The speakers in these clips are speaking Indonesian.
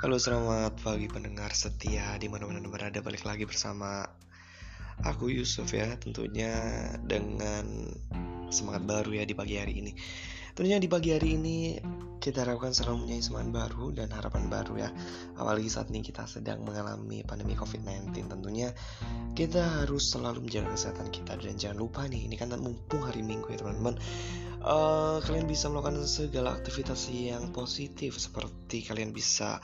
Halo selamat pagi pendengar setia di mana mana berada balik lagi bersama aku Yusuf ya tentunya dengan semangat baru ya di pagi hari ini. Tentunya di pagi hari ini kita harapkan selalu mempunyai semangat baru dan harapan baru ya. Apalagi saat ini kita sedang mengalami pandemi COVID-19 tentunya kita harus selalu menjaga kesehatan kita. Dan jangan lupa nih ini kan mumpung hari minggu ya teman-teman. Uh, kalian bisa melakukan segala aktivitas yang positif seperti kalian bisa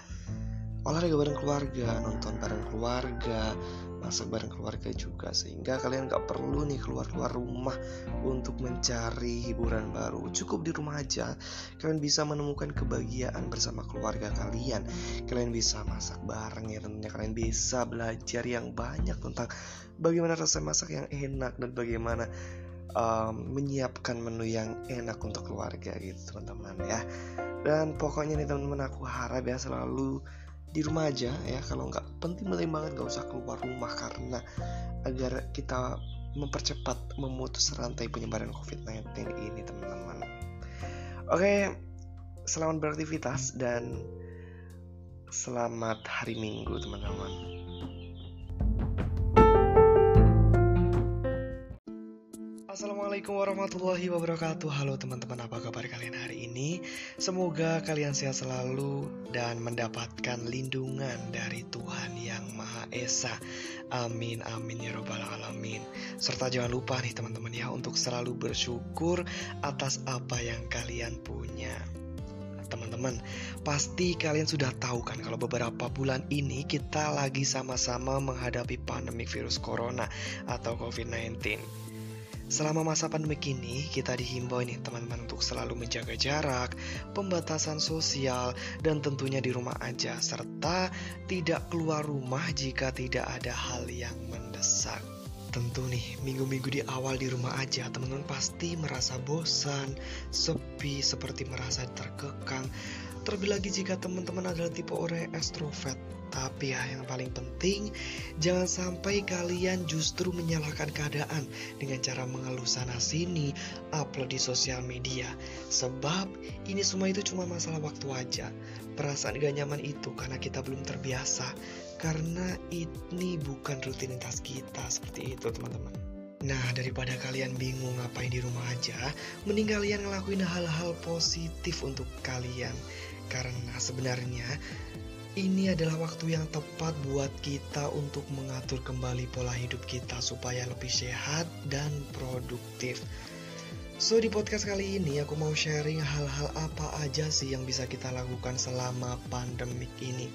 olahraga bareng keluarga, nonton bareng keluarga, masak bareng keluarga juga. Sehingga kalian gak perlu nih keluar-keluar rumah untuk mencari hiburan baru. Cukup di rumah aja. Kalian bisa menemukan kebahagiaan bersama keluarga kalian. Kalian bisa masak bareng ya tentunya. Kalian bisa belajar yang banyak tentang bagaimana rasa masak yang enak dan bagaimana um, menyiapkan menu yang enak untuk keluarga gitu teman-teman ya. Dan pokoknya nih teman-teman aku harap ya selalu di rumah aja ya kalau nggak penting-penting banget nggak usah keluar rumah karena agar kita mempercepat memutus rantai penyebaran COVID-19 ini teman-teman. Oke, selamat beraktivitas dan selamat hari Minggu teman-teman. Assalamualaikum warahmatullahi wabarakatuh. Halo teman-teman apa kabar kalian hari ini? Semoga kalian sehat selalu Dan mendapatkan lindungan dari Tuhan yang Maha Esa. Amin amin ya robbal alamin. Serta jangan lupa nih teman-teman ya Untuk selalu bersyukur atas apa yang kalian punya. Teman-teman Pasti kalian sudah tahu kan kalau beberapa bulan ini kita lagi sama-sama menghadapi pandemi virus corona atau COVID-19 Selama masa pandemi ini, kita dihimbau nih teman-teman untuk selalu menjaga jarak, pembatasan sosial, dan tentunya di rumah aja, serta tidak keluar rumah jika tidak ada hal yang mendesak. Tentu nih, minggu-minggu di awal di rumah aja, teman-teman pasti merasa bosan, sepi, seperti merasa terkekang. Terlebih lagi jika teman-teman adalah tipe orang yang extrovert, tapi ya yang paling penting jangan sampai kalian justru menyalahkan keadaan dengan cara mengeluh sana sini, upload di sosial media. Sebab ini semua itu cuma masalah waktu aja. Perasaan gak nyaman itu karena kita belum terbiasa. Karena ini bukan rutinitas kita seperti itu teman-teman. Nah, daripada kalian bingung ngapain di rumah aja, mending kalian ngelakuin hal-hal positif untuk kalian. Karena sebenarnya ini adalah waktu yang tepat buat kita untuk mengatur kembali pola hidup kita supaya lebih sehat dan produktif. So di podcast kali ini aku mau sharing hal-hal apa aja sih yang bisa kita lakukan selama pandemik ini.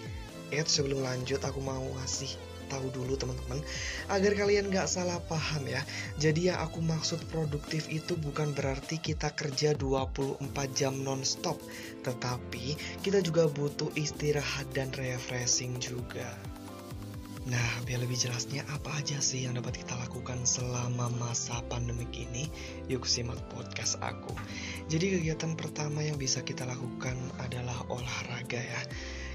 Eh sebelum lanjut aku mau ngasih tahu dulu teman-teman agar kalian gak salah paham ya. Jadi yang aku maksud produktif itu bukan berarti kita kerja 24 jam non-stop tetapi kita juga butuh istirahat dan refreshing juga Nah, biar lebih jelasnya apa aja sih yang dapat kita lakukan selama masa pandemik ini? Yuk simak podcast aku. Jadi kegiatan pertama yang bisa kita lakukan adalah olahraga ya.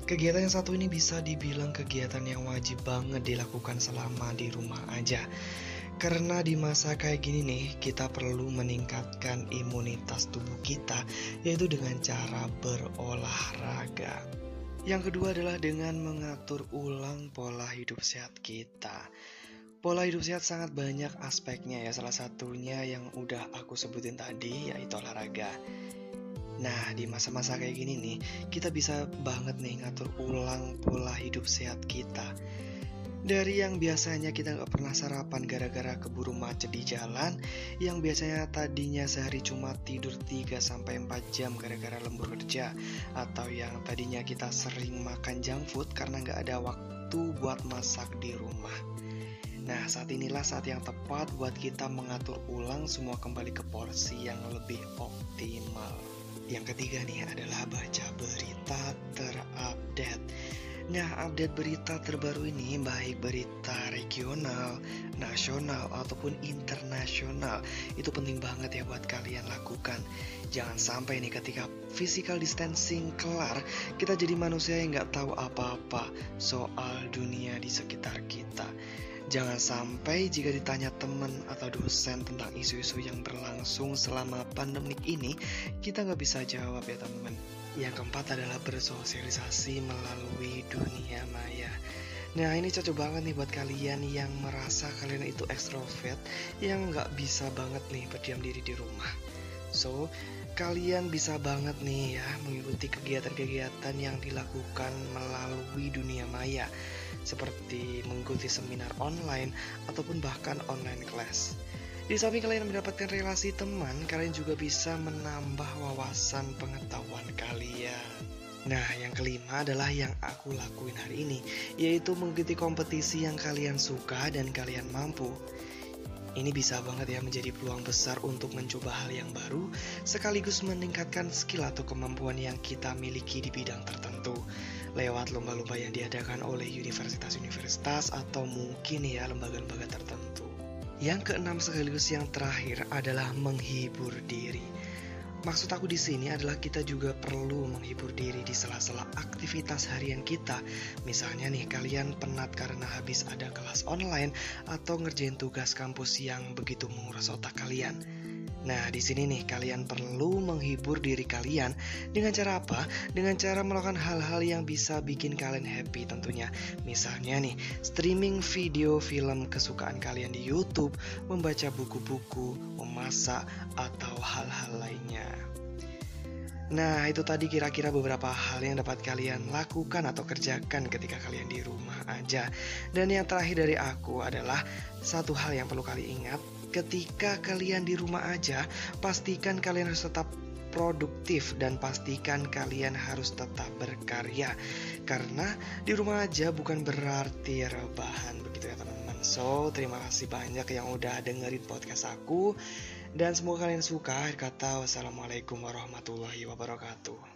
Kegiatan yang satu ini bisa dibilang kegiatan yang wajib banget dilakukan selama di rumah aja. Karena di masa kayak gini nih, kita perlu meningkatkan imunitas tubuh kita, yaitu dengan cara berolahraga. Yang kedua adalah dengan mengatur ulang pola hidup sehat kita. Pola hidup sehat sangat banyak aspeknya ya, salah satunya yang udah aku sebutin tadi yaitu olahraga. Nah, di masa-masa kayak gini nih, kita bisa banget nih ngatur ulang pola hidup sehat kita. Dari yang biasanya kita nggak pernah sarapan gara-gara keburu macet di jalan, yang biasanya tadinya sehari cuma tidur 3-4 jam gara-gara lembur kerja, atau yang tadinya kita sering makan junk food karena nggak ada waktu buat masak di rumah. Nah, saat inilah saat yang tepat buat kita mengatur ulang semua kembali ke porsi yang lebih optimal. Yang ketiga nih adalah baca berita terupdate. Nah, update berita terbaru ini baik berita regional, nasional, ataupun internasional. Itu penting banget ya buat kalian lakukan. Jangan sampai nih ketika physical distancing kelar Kita jadi manusia yang nggak tahu apa-apa soal dunia di sekitar kita. Jangan sampai jika ditanya teman atau dosen tentang isu-isu yang berlangsung selama pandemik ini, kita nggak bisa jawab ya teman-teman. Yang keempat adalah bersosialisasi melalui dunia maya. Nah ini cocok banget nih buat kalian yang merasa kalian itu ekstrovert yang nggak bisa banget nih berdiam diri di rumah. So kalian bisa banget nih ya mengikuti kegiatan-kegiatan yang dilakukan melalui dunia maya seperti mengikuti seminar online ataupun bahkan online class. Di samping kalian mendapatkan relasi teman, kalian juga bisa menambah wawasan pengetahuan kalian. Nah, yang kelima adalah yang aku lakuin hari ini, yaitu mengikuti kompetisi yang kalian suka dan kalian mampu. Ini bisa banget ya menjadi peluang besar untuk mencoba hal yang baru, sekaligus meningkatkan skill atau kemampuan yang kita miliki di bidang tertentu lewat lomba-lomba yang diadakan oleh universitas-universitas atau mungkin ya lembaga-lembaga tertentu. Yang keenam sekaligus yang terakhir adalah menghibur diri. Maksud aku di sini adalah kita juga perlu menghibur diri di sela-sela aktivitas harian kita. Misalnya nih, kalian penat karena habis ada kelas online atau ngerjain tugas kampus yang begitu menguras otak kalian. Nah, di sini nih kalian perlu menghibur diri kalian dengan cara apa? Dengan cara melakukan hal-hal yang bisa bikin kalian happy tentunya. Misalnya nih, streaming video film kesukaan kalian di YouTube, membaca buku-buku, memasak, atau hal-hal lainnya. Nah, itu tadi kira-kira beberapa hal yang dapat kalian lakukan atau kerjakan ketika kalian di rumah aja. Dan yang terakhir dari aku adalah satu hal yang perlu kalian ingat, ketika kalian di rumah aja, pastikan kalian harus tetap produktif dan pastikan kalian harus tetap berkarya. Karena di rumah aja bukan berarti rebahan begitu ya teman-teman. So terima kasih banyak yang udah dengerin podcast aku. Dan semoga kalian suka kata wassalamualaikum warahmatullahi wabarakatuh